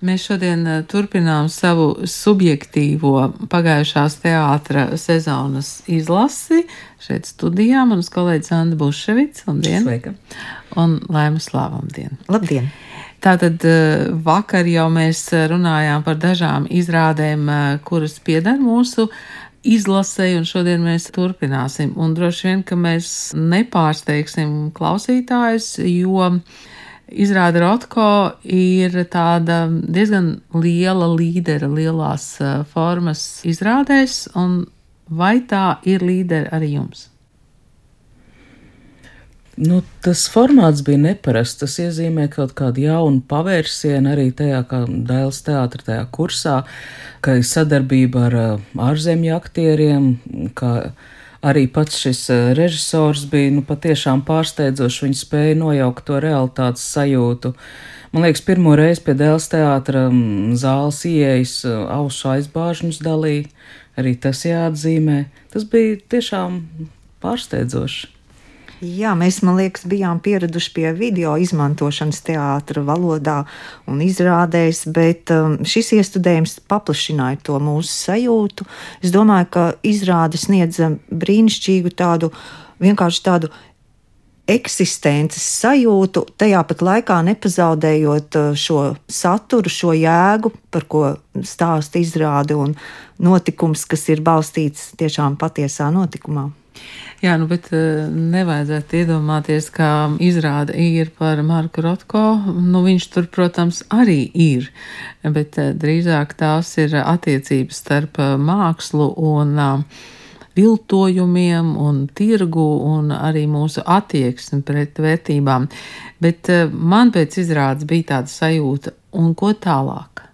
Mēs šodien eh, turpinām savu subjektīvo pagājušās teātra sezonas izlasi. Šeit studijā manas kolēģis Anna Buševics, labdien! Sveika! Un Laima Slāvamdien! Labdien! Tātad eh, vakar jau mēs runājām par dažām izrādēm, eh, kuras pieder mūsu izlasē, un šodien mēs turpināsim. Un droši vien, ka mēs nepārsteigsim klausītājus, jo Izrāda Rotko ir tāda diezgan liela līdera lielās formas izrādēs, un vai tā ir līdera arī jums? Nu, tas formāts bija neparasts. Tas iezīmē kaut kādu jaunu pavērsienu arī tajā, kā Dēls teātra tajā kursā, ka ir sadarbība ar ārzemju aktieriem, ka arī pats šis eh, režisors bija nu, patiešām pārsteidzošs. Viņš spēja nojaukt to realitātes sajūtu. Man liekas, pirmo reizi pie Dēls teātra mm, zāles ieejas eh, ausu aizbāžņus dalīja. Arī tas jāatzīmē. Tas bija tiešām pārsteidzoši. Jā, mēs, man liekas, bijām pieraduši pie video izmantošanas teātra valodā un izrādēs, bet um, šis iestudējums paplašināja to mūsu sajūtu. Es domāju, ka izrāde sniedza brīnišķīgu tādu, vienkārši tādu eksistences sajūtu, tajā pat laikā nepazaudējot uh, šo saturu, šo jēgu, par ko stāsta izrāde un notikums, kas ir balstīts tiešām patiesā notikumā. Jā, nu, bet eh, nevajadzētu iedomāties, ka izrāda ir par Marku Rotko. Nu, viņš tur, protams, arī ir, bet eh, drīzāk tās ir attiecības starp eh, mākslu un viltojumiem un tirgu un arī mūsu attieksmi pret vērtībām. Bet man pēc izrādes bija tāda sajūta, un ko tālāk?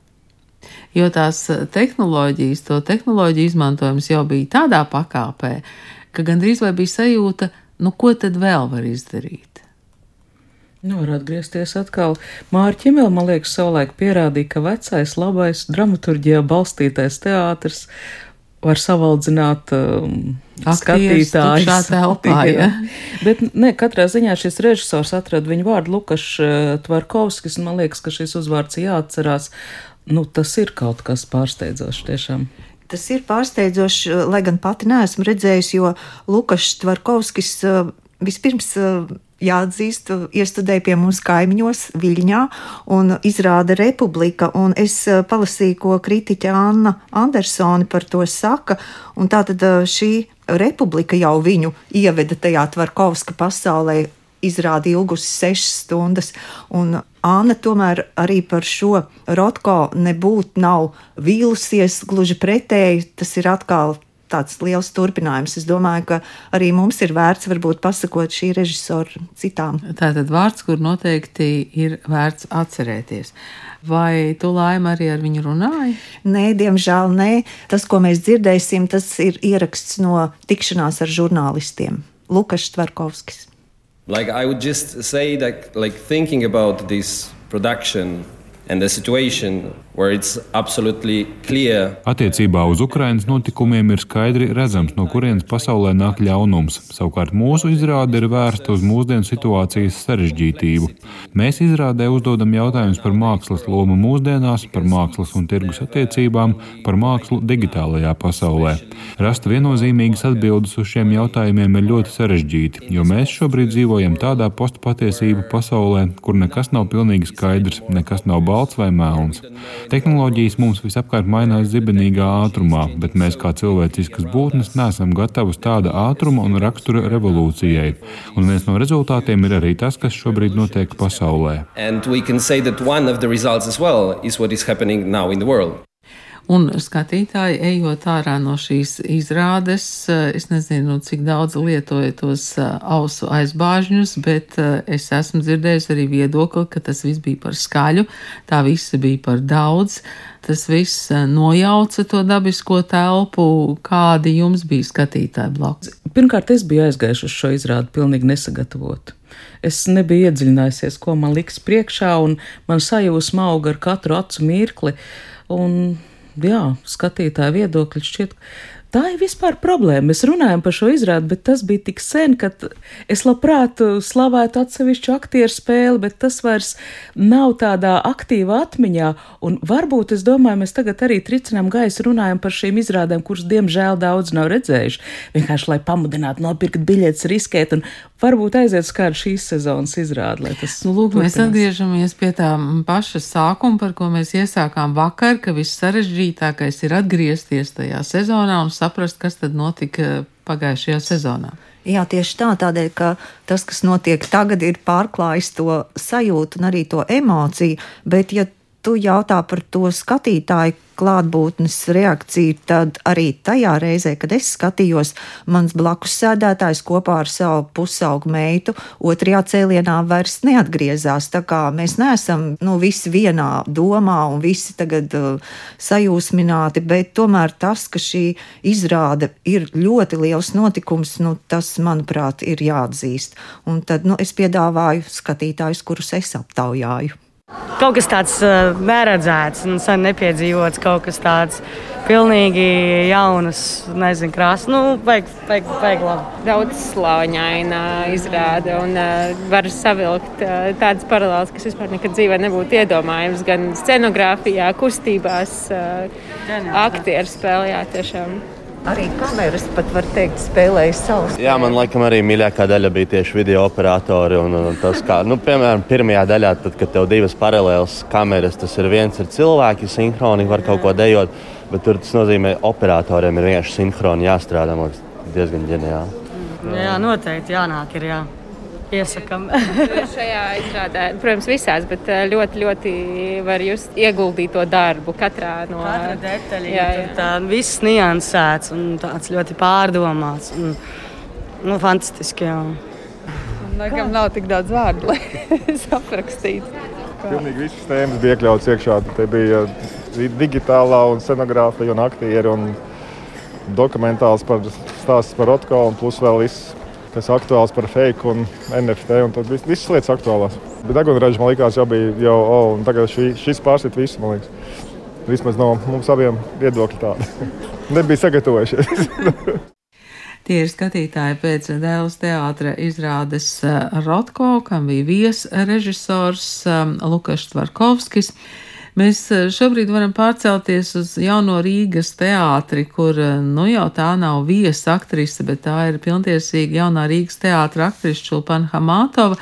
Jo tās tehnoloģijas, to tehnoloģiju izmantojums jau bija tādā pakāpē, ka gandrīz vai bija sajūta, nu ko tad vēl var izdarīt. Nu, var atgriezties atkal. Mārķis Čimēl, man liekas, savulaik pierādīja, ka vecais, labais, dramaturģijā balstītais teātris var savaldzināt um, skatītājus. Telpā, ja? Bet ne, katrā ziņā šis režisors atrada viņu vārdu Lukašs uh, Tvarkovskis, un man liekas, ka šis uzvārds jāatcerās. Nu, tas ir kaut kas pārsteidzošs tiešām. Tas ir pārsteidzoši, lai gan pati neesmu redzējusi, jo Lukas Tvarkovskis eh, vispirms eh, jāatzīst, iestudēja pie mums kaimiņos Viļņā un izrāda Republika, un es eh, palasīju, ko kritiķa Anna Andersoni par to saka, un tātad šī Republika jau viņu ieveda tajā Tvarkovska pasaulē, izrāda ilgus sešas stundas, un Āna tomēr arī par šo Rotko nebūtu nav vīlusies, gluži pretēji, tas ir atkal tāds liels turpinājums. Es domāju, ka arī mums ir vērts varbūt pasakot šī režisora citām. Tātad vārds, kur noteikti ir vērts atcerēties. Vai tu laima arī ar viņu runāji? Nē, diemžēl nē. Tas, ko mēs dzirdēsim, tas ir ieraksts no tikšanās ar žurnālistiem. Lukas Tvarkovskis. Like I would just say that, like thinking about this production and the situation Attiecībā uz Ukrainas notikumiem ir skaidri redzams, no kurienes pasaulē nāk ļaunums. Savukārt mūsu izrāde ir vērsta uz mūsdienu situācijas sarežģītību. Mēs izrādē uzdodam jautājumus par mākslas lomu mūsdienās, par mākslas un tirgus attiecībām, par mākslu digitālajā pasaulē. Rast viennozīmīgas atbildes uz šiem jautājumiem ir ļoti sarežģīti, jo mēs šobrīd dzīvojam tādā postpatiesību pasaulē, kur nekas nav pilnīgi skaidrs, nekas nav balts vai melns. Tehnoloģijas mums visapkārt mainās zibenīgā ātrumā, bet mēs kā cilvēciskas būtnes neesam gatavas tāda ātruma un rakstura revolūcijai. Un viens no rezultātiem ir arī tas, kas šobrīd notiek pasaulē. Un skatītāji, ejot ārā no šīs izrādes, eh, es nezinu, cik daudz lietoja tos eh, ausu aizbāžņus, bet eh, es esmu dzirdējusi arī viedokli, ka tas viss bija par skaļu, tā visa bija par daudz, tas viss nojauca to dabisko telpu. Kādi jums bija skatītāji blakus? Pirmkārt, es biju aizgājuši uz šo izrādi pilnīgi nesagatavotu. Es nebiju iedziļinājusies, ko man liks priekšā, un man sajūsma auga ar katru acu mirkli. Un jā, skatītāja viedokļi šķiet, Tā ir vispār problēma. Mēs runājam par šo izrādi, bet tas bija tik sen, ka es labprāt slavētu atsevišķu aktieru spēli, bet tas vairs nav tādā aktīvā atmiņā. Un varbūt, es domāju, mēs tagad arī tricinām gaisu runājam par šīm izrādēm, kuras, diemžēl, daudz nav redzējuši. Vienkārši, lai pamudinātu nopirkt biļetes, riskēt un varbūt aiziet uz kādu šīs sezonas izrādi. Nu, lūk, mēs atgriežamies pie tā paša sākuma, par ko mēs iesākām vakar, ka viss sarežģītākais ir atgriezties tajā sezonā un saprast, kas tad notika pagājušajā sezonā. Jā, tieši tā, tādēļ, ka tas, kas notiek tagad, ir pārklājis to sajūtu un arī to emociju, bet ja tu jautā par to skatītāju klātbūtnes reakciju, tad arī tajā reizē, kad es skatījos, mans blakus sēdētājs kopā ar savu pusaugu meitu otrajā cēlienā vairs neatgriezās. Tā kā mēs neesam nu, visi vienā domā un visi tagad uh, sajūsmināti, bet tomēr tas, ka šī izrāde ir ļoti liels notikums, nu, tas, manuprāt, ir jāatzīst. Un tad nu, es piedāvāju skatītājus, kurus es aptaujāju. Kaut kas tāds uh, neredzēts un sen nepiedzīvots, kaut kas tāds pilnīgi jaunas, nezinu, krāsas. Nu, vajag, vajag, vajag labi. Daudz slāņaina izrāde un uh, var savilkt uh, tādas paralēlas, kas vispār nekad dzīvē nebūtu iedomājams. Gan scenogrāfijā, kustībās, uh, aktieru spēlē tiešām. Arī kameras pat var teikt, spēlēja savus. Jā, man laikam arī mīļākā daļa bija tieši video operatori. Un, un tas, kā, nu, piemēram, pirmajā daļā, tad, kad tev divas paralēlas kameras, tas ir viens ir cilvēki, sinhroni var kaut ko dejot, bet tur tas nozīmē, ka operatoriem ir vienkārši sinhroni jāstrādā. Man liekas, diezgan ģeniāli. Jā, noteikti jānāk ir. Jā iesakām. Šajā izrādē, protams, visās, bet eh, ļoti, ļoti var just ieguldīt to darbu katrā no detaļa. Jā, jā. Tā viss niansēts un tāds ļoti pārdomāts. Un, nu, fantastiski. Jā. Laikam nav tik daudz vārdu, lai aprakstītu. Pilnīgi visas tēmas bija iekļautas iekšā. Te bija digitālā un scenogrāfija un aktieri un dokumentāls par stāsts par Rotko un plus vēl viss kas aktuāls par fake un NFT. Un tad viss, visas lietas aktuālās. Bet Agunražs man likās, jau bija jau, oh, un tagad šī, šis pārsit visu, man liekas. Vismaz no mums abiem viedokļi tādi. Nebija sagatavojušies. Tie ir skatītāji pēc Dēls teātra izrādes eh, Rotko, kam bija viesrežisors um, Lukas Tvarkovskis. Mēs eh, šobrīd varam pārcelties uz jauno Rīgas teātri, kur eh, nu jau tā nav viesa aktrise, bet tā ir pilntiesīga jaunā Rīgas teātra aktrise Čulpana Hamātova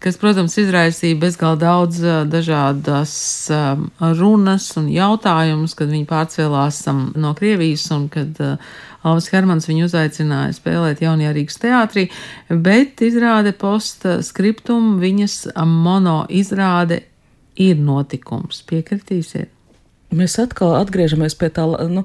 kas, protams, izraisīja bezgalīgi daudz eh, dažādas runas un jautājumus, kad viņi pārcēlās no Krievijas un kad Alvis Hermans viņu uzaicināja spēlēt jaunajā Rīgas teātrī, bet izrāde postskriptum viņas mono izrāde ir notikums. Piekritīsiet? Mēs atkal atgriežamies pie tā, nu,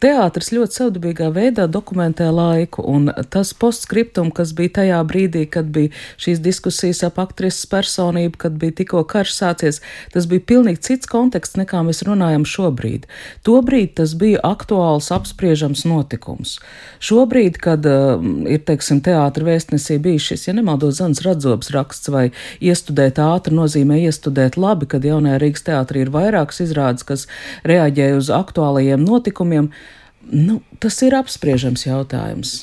teātris ļoti savdabīgā veidā dokumentē laiku, un tas postskriptum, kas bija tajā brīdī, kad bija šīs diskusijas ap aktrises personību, kad bija tikko karš sācies, tas bija pilnīgi cits konteksts, nekā mēs runājam šobrīd. Tobrīd tas bija aktuāls, apspriežams notikums. Šobrīd, kad uh, ir, teiksim, teātra vēstnesī bijis šis, ja nemaldos, Zans Radzobs raksts vai iestudēt ātri nozīmē iestudēt labi, kad jaunajā Rīgas teātrī ir vairākas izrādes, kas reaģēja uz aktuālajiem notikumiem. Nu, tas ir apspriežams jautājums.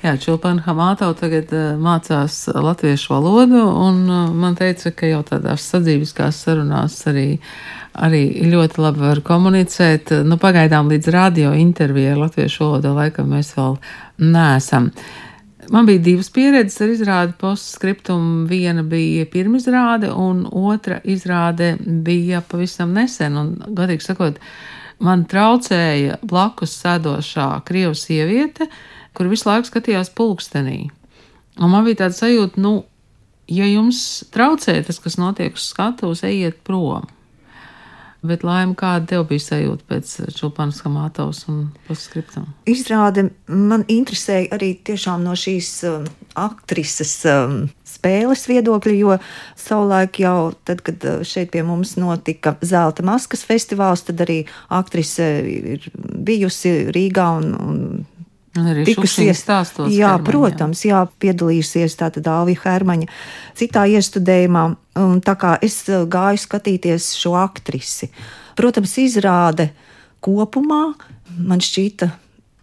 Jā, Čulpana Hamātau tagad uh, mācās latviešu valodu, un uh, man teica, ka jau tādās sadzīviskās sarunās arī, arī ļoti labi var komunicēt. Nu, pagaidām līdz radio intervijai latviešu valodā laikam mēs vēl neesam. Man bija divas pieredzes ar izrādi postskriptumu. Viena bija pirmizrāde, un otra izrāde bija pavisam nesen. Un, godīgi sakot, man traucēja blakus sēdošā krievu sieviete, kur visu laiku skatījās pulkstenī. Un man bija tāda sajūta, nu, ja jums traucē tas, kas notiek uz skatuves, ejiet prom. Bet laima, kāda tev bija sajūta pēc Čulpanas Hamātovas un postskriptam? Izrāde man interesēja arī tiešām no šīs um, aktrises um, spēles viedokļa, jo savulaik jau tad, kad uh, šeit pie mums notika Zelta maskas festivāls, tad arī aktrise ir bijusi Rīgā un, un tikusies stāstos. Jā, Hermaņa. protams, jā, piedalījusies tātad Alvija Hermaņa citā iestudējumā, un tā kā es eh, gāju skatīties šo aktrisi. Protams, izrāde kopumā man šķita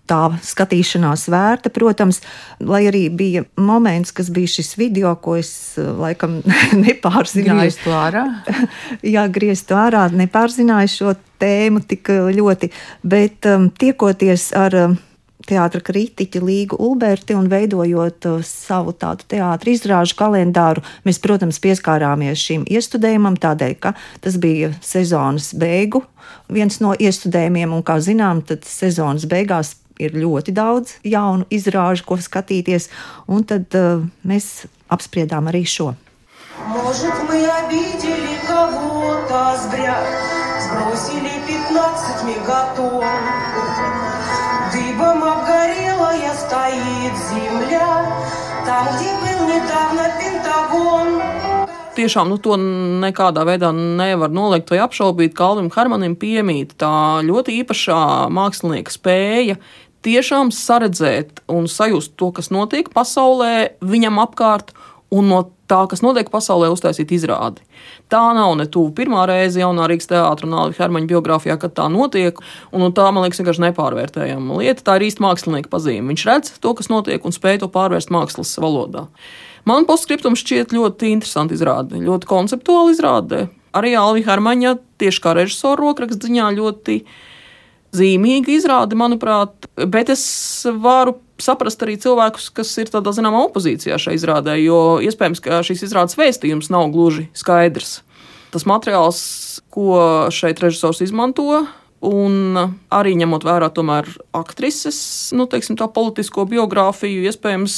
tā skatīšanās vērta, protams, lai arī bija moments, kas bija šis video, ko es laikam nepārzināju. Griezt ārā? Jā, griezt ārā, nepārzināju šo tēmu tik ļoti, bet um, tiekoties ar um, teātra kritiķi Līgu Ulberti un veidojot uh, savu tādu teātra izrāžu kalendāru, mēs, protams, pieskārāmies šim iestudējumam tādēļ, ka tas bija sezonas beigu viens no iestudējumiem, un, kā zinām, tad sezonas beigās ir ļoti daudz jaunu izrāžu, ko skatīties, un tad uh, mēs apspriedām arī šo. Может, мы обидели кого-то зря, сбросили 15 мегатонн. Дыбом обгорелая стоит земля, там, где был недавно Пентагон. Tiešām nu, to nekādā veidā nevar noliegt vai apšaubīt. Kalvim Harmanim piemīt tā ļoti īpašā mākslinieka spēja tiešām saredzēt un sajust to, kas notiek pasaulē, viņam apkārt, un no tā, kas notiek pasaulē, uztaisīt izrādi. Tā nav ne tuvu pirmā reize jaunā Rīgas teātrā un Alvija Hermaņa biogrāfijā, kad tā notiek. Un, un tā, man liekas, vienkārši nepārvērtējama lieta. Tā ir īsta mākslinieka pazīme. Viņš redz to, kas notiek, un spēj to pārvērst mākslas valodā. Man postskriptums šķiet ļoti interesanti izrāde, ļoti konceptuāli izrāde. Arī Alvija Hermaņa tieši kā režisora rokraksta ziņā ļoti zīmīga izrāde, manuprāt, bet es varu saprast arī cilvēkus, kas ir tādā zināmā opozīcijā šai izrādē, jo iespējams, ka šīs izrādes vēstījums nav gluži skaidrs. Tas materiāls, ko šeit režisors izmanto, un arī ņemot vērā tomēr aktrises, nu, teiksim, tā politisko biogrāfiju, iespējams,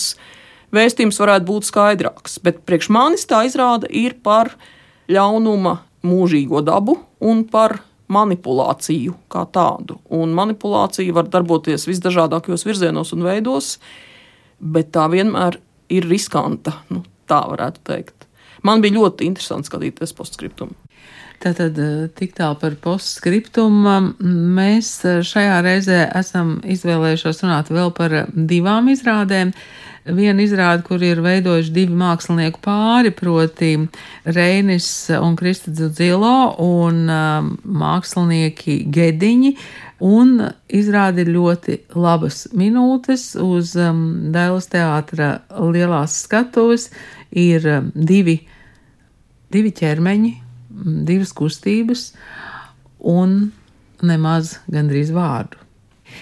vēstījums varētu būt skaidrāks. Bet priekš manis tā izrāda ir par ļaunuma mūžīgo dabu un par manipulāciju kā tādu. Un manipulācija var darboties visdažādākajos virzienos un veidos, bet tā vienmēr ir riskanta. Nu, tā varētu teikt. Man bija ļoti interesanti skatīties postskriptumu. Tātad eh, tik tālu par postskriptumu. Mēs eh, šajā reizē esam izvēlējušos runāt vēl par divām izrādēm viena izrāde, kur ir veidojuši divi mākslinieku pāri, proti Reinis un Krista Dzilo un um, mākslinieki Gediņi. Un izrāda ir ļoti labas minūtes uz um, Dēlas teātra lielās skatuves. Ir um, divi, divi ķermeņi, divas kustības un nemaz gandrīz vārdu.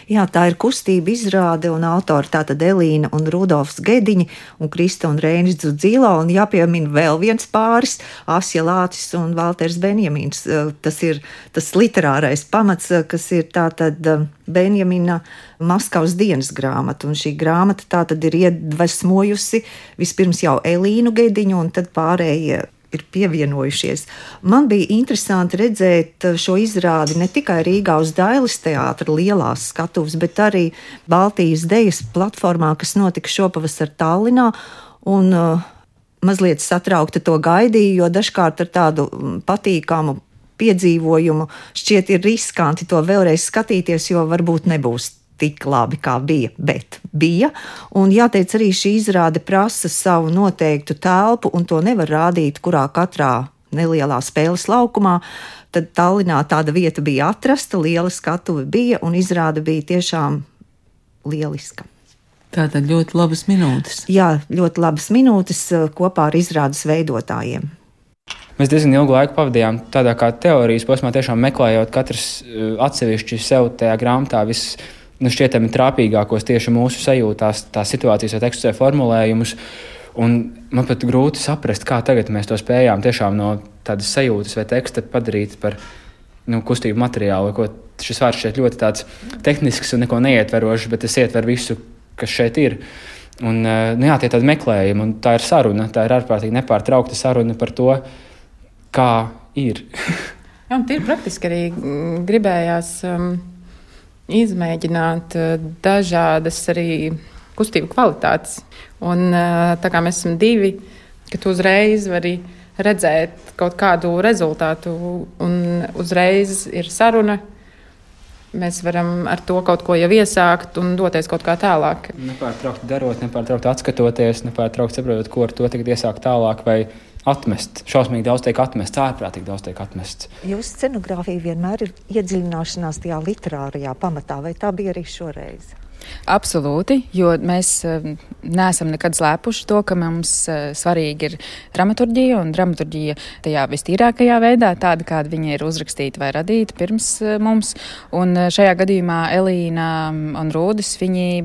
Jā, tā ir kustība izrāde un autori tātad Elīna un Rudolfs Gediņi un Krista un Rēnis Dzudzīla un jāpiemina vēl viens pāris - Asja Lācis un Valters Benjamins. Eh, tas ir tas literārais pamats, eh, kas ir tātad eh, Benjamina Maskavas dienas grāmata, un šī grāmata tātad ir iedvesmojusi vispirms jau Elīnu Gediņu un tad pārējie ir pievienojušies. Man bija interesanti redzēt uh, šo izrādi ne tikai Rīgā uz Dailas teātra lielās skatuves, bet arī Baltijas dejas platformā, kas notika šopavasar Tallinā. Un, uh, mazliet satraukta to gaidīju, jo dažkārt ar tādu mm, patīkamu piedzīvojumu šķiet ir riskanti to vēlreiz skatīties, jo varbūt nebūs tik labi, kā bija, bet bija. Un jāteic, arī šī izrāde prasa savu noteiktu telpu, un to nevar rādīt kurā katrā nelielā spēles laukumā. Tad Tallinā tāda vieta bija atrasta, liela skatuve bija, un izrāde bija tiešām lieliska. Tātad ļoti labas minūtes. Jā, ļoti labas minūtes eh, kopā ar izrādes veidotājiem. Mēs diezgan ilgu laiku pavadījām tādā kā teorijas posmā, tiešām meklējot katrs eh, atsevišķi sev tajā grāmatā viss nu, šķietami trāpīgākos tieši mūsu sajūtās, tās situācijas vai tekstē formulējumus. Un man pat grūti saprast, kā tagad mēs to spējām tiešām no tādas sajūtas vai teksta padarīt par nu, kustību materiālu. Ko šis vārds šeit ļoti tehnisks un neko neietverošs, bet tas ietver visu, kas šeit ir. Un, eh, nu, jā, tie ir tādi meklējumi, un tā ir saruna. Tā ir ārkārtīgi nepārtraukta saruna par to, kā ir. jā, un tie ir praktiski arī mm, gribējās. Um izmēģināt eh, dažādas arī kustību kvalitātes. Un, eh, tā kā mēs esam divi, ka tu uzreiz vari redzēt kaut kādu rezultātu, un uzreiz ir saruna. Mēs varam ar to kaut ko jau iesākt un doties kaut kā tālāk. Nepārtraukti darot, nepārtraukti atskatoties, nepārtraukti saprotot, ko ar to tagad iesākt tālāk. Vai atmest. Šausmīgi daudz tiek atmests, ārprātīgi daudz tiek atmests. Jūsu scenogrāfija vienmēr ir iedziļināšanās tajā literārajā pamatā, vai tā bija arī šoreiz? Absolūti, jo mēs eh, neesam nekad slēpuši to, ka mums eh, svarīgi ir dramaturgija un dramaturgija tajā vistīrākajā veidā, tāda, kāda viņa ir uzrakstīta vai radīta pirms eh, mums. Un šajā gadījumā Elīna un Rūdis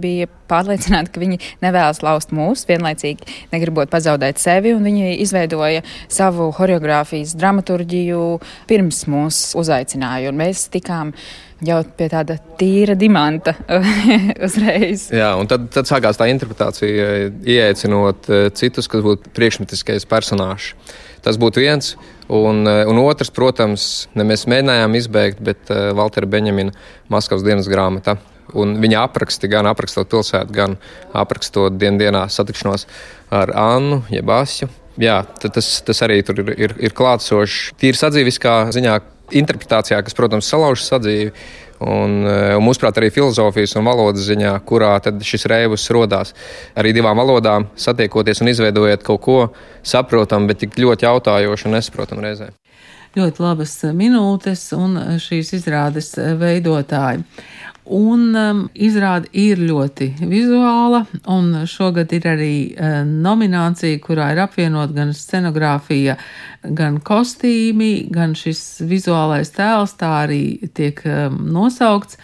bija pārliecināti, ka viņi nevēlas laust mūs, vienlaicīgi negribot pazaudēt sevi, un viņi izveidoja savu horeogrāfijas dramaturgiju pirms mūs uzaicināja. Un mēs tikām jau pie tāda tīra dimanta uzreiz. Jā, un tad, tad sākās tā interpretācija, ieaicinot eh, citus, kas būtu priekšmetiskais personāžs. Tas būtu viens. Un, eh, un otrs, protams, ne mēs mēģinājām izbeigt, bet uh, Valtera Benjamina Maskavas dienas grāmata. Un viņa apraksti, gan aprakstot pilsētu, gan aprakstot dienā satikšanos ar Annu, jeb Asju. Jā, tas, tas arī tur ir, ir, ir klātsošs. Tīri sadzīviskā ziņā, interpretācijā, kas, protams, salauž sadzīvi. Un, eh, un mūsuprāt, arī filozofijas un valodas ziņā, kurā šis rēvus radās. Arī divām valodām satiekoties un izveidojot kaut ko saprotamu, bet tik ļoti jautājošu un nesaprotamu reizē. Ļoti labas minūtes un šīs izrādes veidotāji. Un um, izrāde ir ļoti vizuāla, un šogad ir arī uh, nominācija, kurā ir apvienot gan scenogrāfija, gan kostīmi, gan šis vizuālais tēls, tā arī tiek um, nosaukts.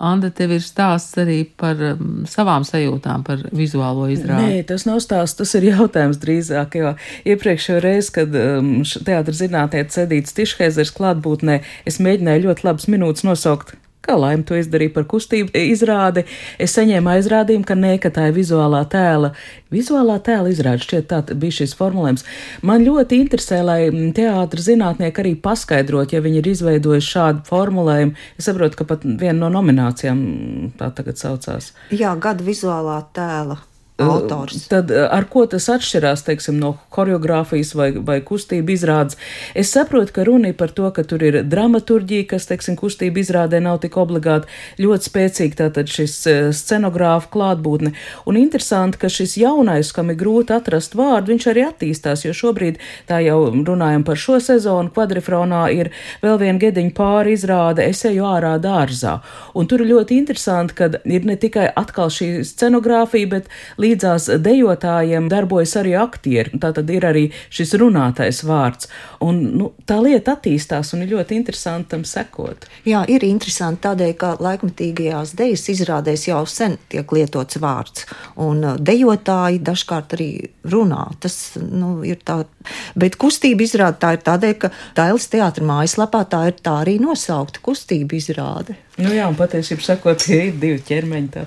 Anda, tev ir stāsts arī par um, savām sajūtām par vizuālo izrādi. Nē, tas nav stāsts, tas ir jautājums drīzāk, jo iepriekšējā reizē, kad um, teātris zinātnē cedīts Tišheizers klātbūtnē, es mēģināju ļoti labas minūtes nosaukt Kā laime to izdarīja par kustību izrādi, es saņēmu aizrādījumu, ka nē, ka tā ir vizuālā tēla. Vizuālā tēla izrāde šķiet tā bija šis formulējums. Man ļoti interesē, lai teātra zinātnieki arī paskaidrot, ja viņi ir izveidojuši šādu formulējumu. Es saprotu, ka pat viena no nominācijām tā tagad saucās. Jā, gada vizuālā tēla autors. Tad ar ko tas atšķirās, teiksim, no choreogrāfijas vai, vai kustību izrādes? Es saprotu, ka runa ir par to, ka tur ir dramaturģija, kas, teiksim, kustību izrādē nav tik obligāti ļoti spēcīga, tātad šis scenogrāfa klātbūtne. Un interesanti, ka šis jaunais, kam ir grūti atrast vārdu, viņš arī attīstās, jo šobrīd tā jau runājam par šo sezonu, kvadrifronā ir vēl viena gediņa pāri izrāde, es eju ārā dārzā. Un tur ir ļoti interesanti, ka ir ne tikai atkal šī scenogrāfija, bet līdz līdzās dejotājiem darbojas arī aktieri. Tā tad ir arī šis runātais vārds. Un, nu, tā lieta attīstās un ir ļoti interesanti tam sekot. Jā, ir interesanti tādēļ, ka laikmatīgajās dejas izrādēs jau sen tiek lietots vārds. Un uh, dejotāji dažkārt arī runā. Tas nu, ir tā. Bet kustība izrāde tā ir tādēļ, ka Dailas teātra mājaslapā tā ir tā arī nosaukta kustība izrāde. Nu jā, un patiesībā sakot, ir divi ķermeņi.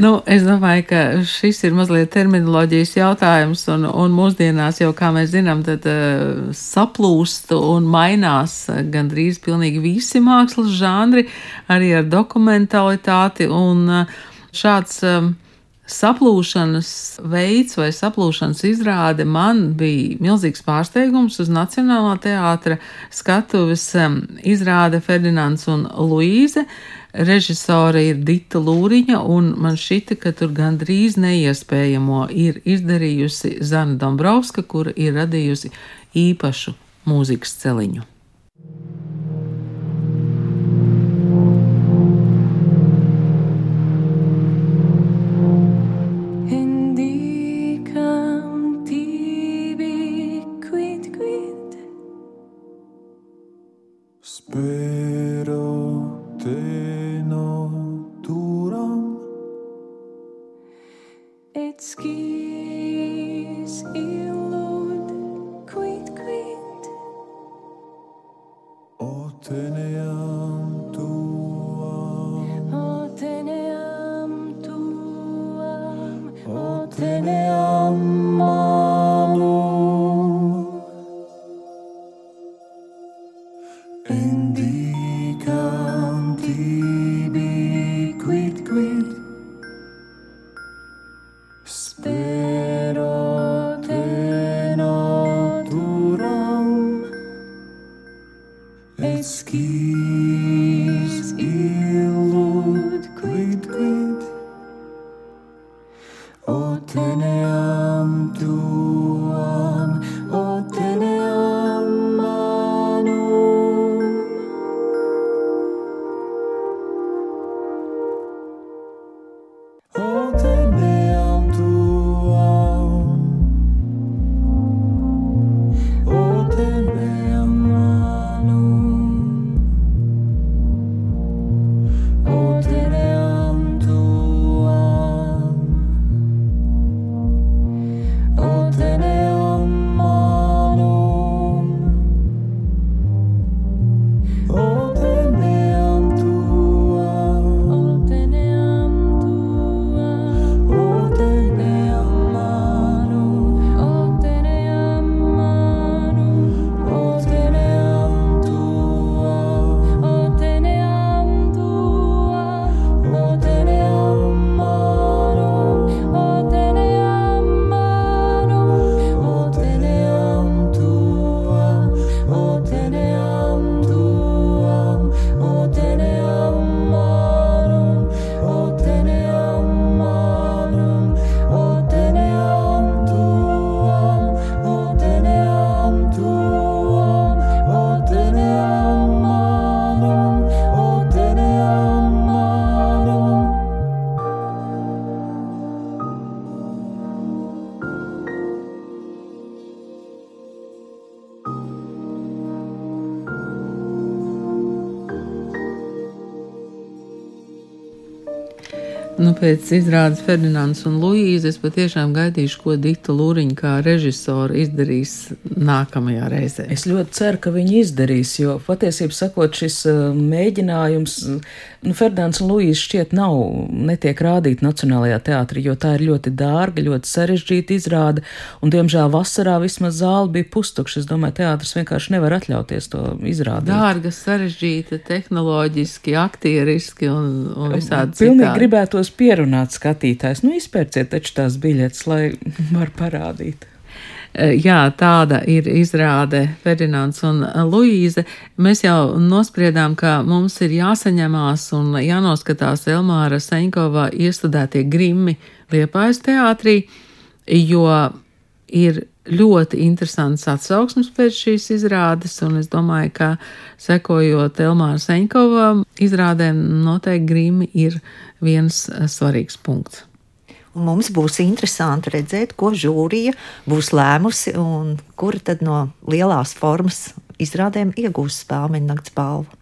Nu, es domāju, ka šis ir mazliet terminoloģijas jautājums, un, un mūsdienās jau, kā mēs zinām, tad uh, saplūst un mainās gandrīz pilnīgi visi mākslas žanri, arī ar dokumentalitāti, un uh, šāds uh, saplūšanas veids vai saplūšanas izrāde man bija milzīgs pārsteigums uz Nacionālā teātra skatuves um, izrāde Ferdinands un Luīze. Režisore ir Dita Lūriņa, un man šķita, ka tur gandrīz neiespējamo ir izdarījusi Zana Dombrovska, kura ir radījusi īpašu mūzikas celiņu. Spero te no. It's key. Pēc izrādes Ferdinands un Luīze. Es patiešām gaidīšu, ko Dita Lūriņa kā režisora izdarīs nākamajā reizē. Es ļoti ceru, ka viņi izdarīs, jo patiesībā sakot, šis uh, mēģinājums, nu, Ferdinands un Luīze šķiet nav, netiek rādīt Nacionālajā teātrī, jo tā ir ļoti dārga, ļoti sarežģīta izrāde, un diemžēl vasarā vismaz zāle bija pustukša. Es domāju, teātris vienkārši nevar atļauties to izrādīt. Dārga, sarežģīta, tehnoloģiski, aktieriski un, un visādi. Pilnīgi citādi. gribētos pierunāt skatītājs, nu izpērciet taču tās biļetes, lai var parādīt. E, jā, tāda ir izrāde Ferdinands un Luīze. Mēs jau nospriedām, ka mums ir jāsaņemās un jānoskatās Elmāra Seņkova iestudētie grimi Liepājas teātrī, jo ir ļoti interesants atsauksmes pēc šīs izrādes, un es domāju, ka sekojot Elmāra Seņkova izrādēm, noteikti grimi ir viens eh, svarīgs punkts. Mums būs interesanti redzēt, ko žūrija būs lēmusi un kura tad no lielās formas izrādēm iegūs spēļu nakts balvu.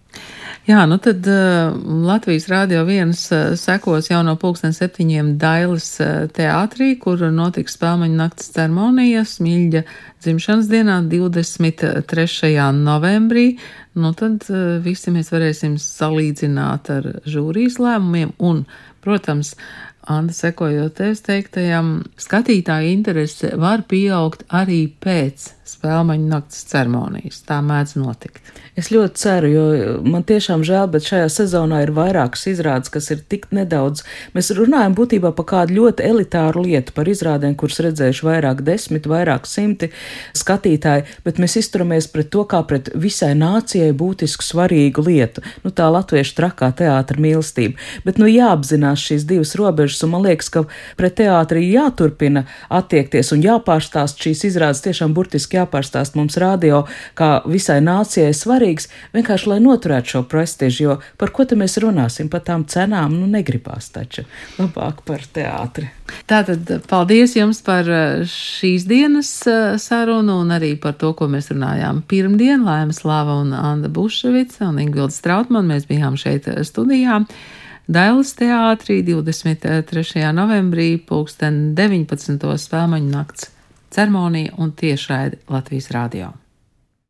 Jā, nu tad uh, Latvijas Rādio viens uh, sekos jau no pulksten septiņiem Dailas uh, teātrī, kur notiks spēlmeņu naktas ceremonija Smilģa dzimšanas dienā 23. novembrī. Nu tad uh, visi mēs varēsim salīdzināt ar žūrijas lēmumiem un, protams, Anda, sekojot tevis teiktajam, skatītāja interese var pieaugt arī pēc spēļu naktas ceremonijas. Tā mēdz notikt. Es ļoti ceru, jo man tiešām žēl, bet šajā sezonā ir vairākas izrādes, kas ir tik nedaudz. Mēs runājam būtībā par kādu ļoti elitāru lietu, par izrādēm, kuras redzējuši vairāk desmit, vairāk simti skatītāji, bet mēs izturamies pret to kā pret visai nācijai būtisku svarīgu lietu. Nu, tā latviešu trakā teātra mīlestība. Bet nu jāapzinās šīs divas robežas, un man liekas, ka pret teātri jāturpina attiekties un jāpārstāst šīs izrādes tiešām burtiski jāpārstāst mums radio kā visai nācijai svarīgs vienkārši, lai noturētu šo prestižu, jo par ko te mēs runāsim, par tām cenām, nu negribās taču labāk par teātri. Tātad paldies jums par eh, šīs dienas eh, sarunu un arī par to, ko mēs runājām pirmdien. Laimas Lava un Anda Buševica un Ingvilda Strautman. Mēs bijām šeit eh, studijā. Dailas teātrī 23. novembrī pulksten 19. spēlmaņu nakts ceremonija un tiešraidi Latvijas rādio.